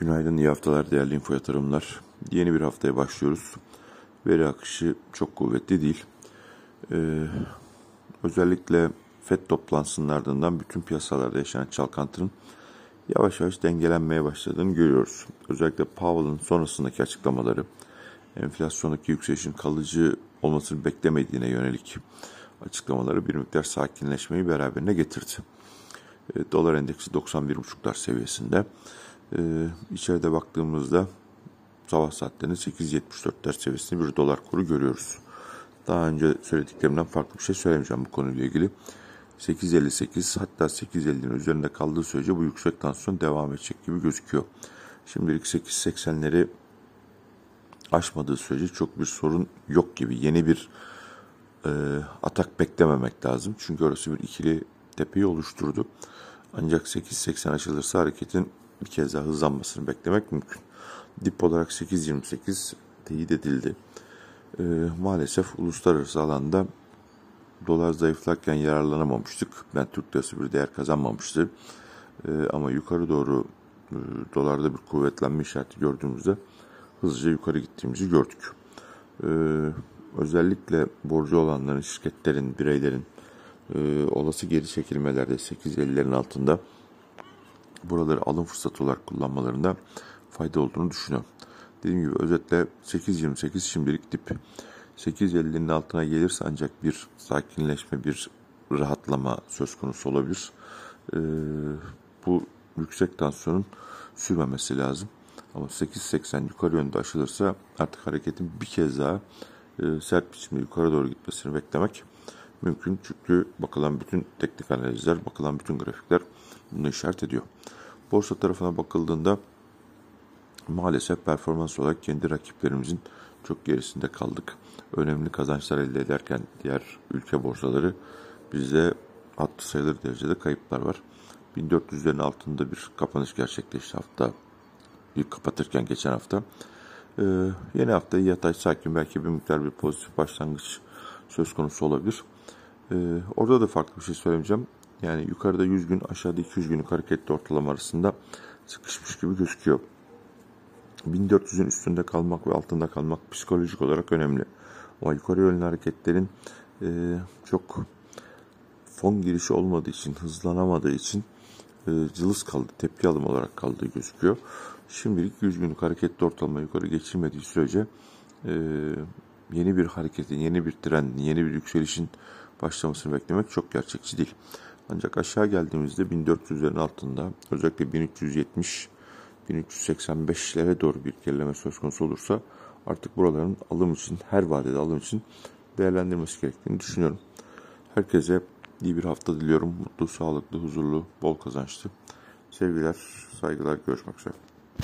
Günaydın, iyi haftalar değerli info yatırımlar. Yeni bir haftaya başlıyoruz. Veri akışı çok kuvvetli değil. Ee, özellikle FED toplantısının ardından bütün piyasalarda yaşanan çalkantının yavaş yavaş dengelenmeye başladığını görüyoruz. Özellikle Powell'ın sonrasındaki açıklamaları, enflasyondaki yükselişin kalıcı olmasını beklemediğine yönelik açıklamaları bir miktar sakinleşmeyi beraberine getirdi. Ee, dolar endeksi 91.5'lar seviyesinde. Ee, içeride baktığımızda sabah saatlerinde 8.74'ler seviyesinde bir dolar kuru görüyoruz. Daha önce söylediklerimden farklı bir şey söylemeyeceğim bu konuyla ilgili. 8.58 hatta 8.50'nin üzerinde kaldığı sürece bu yüksek tansiyon devam edecek gibi gözüküyor. Şimdilik 8.80'leri aşmadığı sürece çok bir sorun yok gibi. Yeni bir e, atak beklememek lazım. Çünkü orası bir ikili tepeyi oluşturdu. Ancak 8.80 açılırsa hareketin bir kez daha hızlanmasını beklemek mümkün. Dip olarak 8.28 teyit edildi. E, maalesef uluslararası alanda dolar zayıflarken yararlanamamıştık. Ben Türk lirası bir değer kazanmamıştı. E, ama yukarı doğru e, dolarda bir kuvvetlenme işareti gördüğümüzde hızlıca yukarı gittiğimizi gördük. E, özellikle borcu olanların, şirketlerin, bireylerin e, olası geri çekilmelerde 8.50'lerin altında buraları alım fırsatı olarak kullanmalarında fayda olduğunu düşünüyorum. Dediğim gibi özetle 8.28 şimdilik dip. 8.50'nin altına gelirse ancak bir sakinleşme, bir rahatlama söz konusu olabilir. Ee, bu yüksek tansiyonun sürmemesi lazım. Ama 8.80 yukarı yönde aşılırsa artık hareketin bir kez daha e, sert biçimde yukarı doğru gitmesini beklemek mümkün. Çünkü bakılan bütün teknik analizler, bakılan bütün grafikler bunu işaret ediyor. Borsa tarafına bakıldığında maalesef performans olarak kendi rakiplerimizin çok gerisinde kaldık. Önemli kazançlar elde ederken diğer ülke borsaları bizde hatlı sayılır derecede kayıplar var. 1400'lerin altında bir kapanış gerçekleşti hafta. Bir kapatırken geçen hafta. Ee, yeni hafta yatay sakin belki bir miktar bir pozitif başlangıç söz konusu olabilir. Ee, orada da farklı bir şey söylemeyeceğim. Yani yukarıda 100 gün aşağıda 200 günlük hareketli ortalama arasında sıkışmış gibi gözüküyor. 1400'ün üstünde kalmak ve altında kalmak psikolojik olarak önemli. Ama yukarı yönlü hareketlerin e, çok fon girişi olmadığı için, hızlanamadığı için e, cılız kaldı, tepki alım olarak kaldığı gözüküyor. Şimdilik 100 günlük hareketli ortalama yukarı geçirmediği sürece e, yeni bir hareketin, yeni bir trendin, yeni bir yükselişin başlamasını beklemek çok gerçekçi değil. Ancak aşağı geldiğimizde 1400'lerin altında özellikle 1370 1385'lere doğru bir gerileme söz konusu olursa artık buraların alım için her vadede alım için değerlendirmesi gerektiğini düşünüyorum. Herkese iyi bir hafta diliyorum. Mutlu, sağlıklı, huzurlu, bol kazançlı. Sevgiler, saygılar, görüşmek üzere.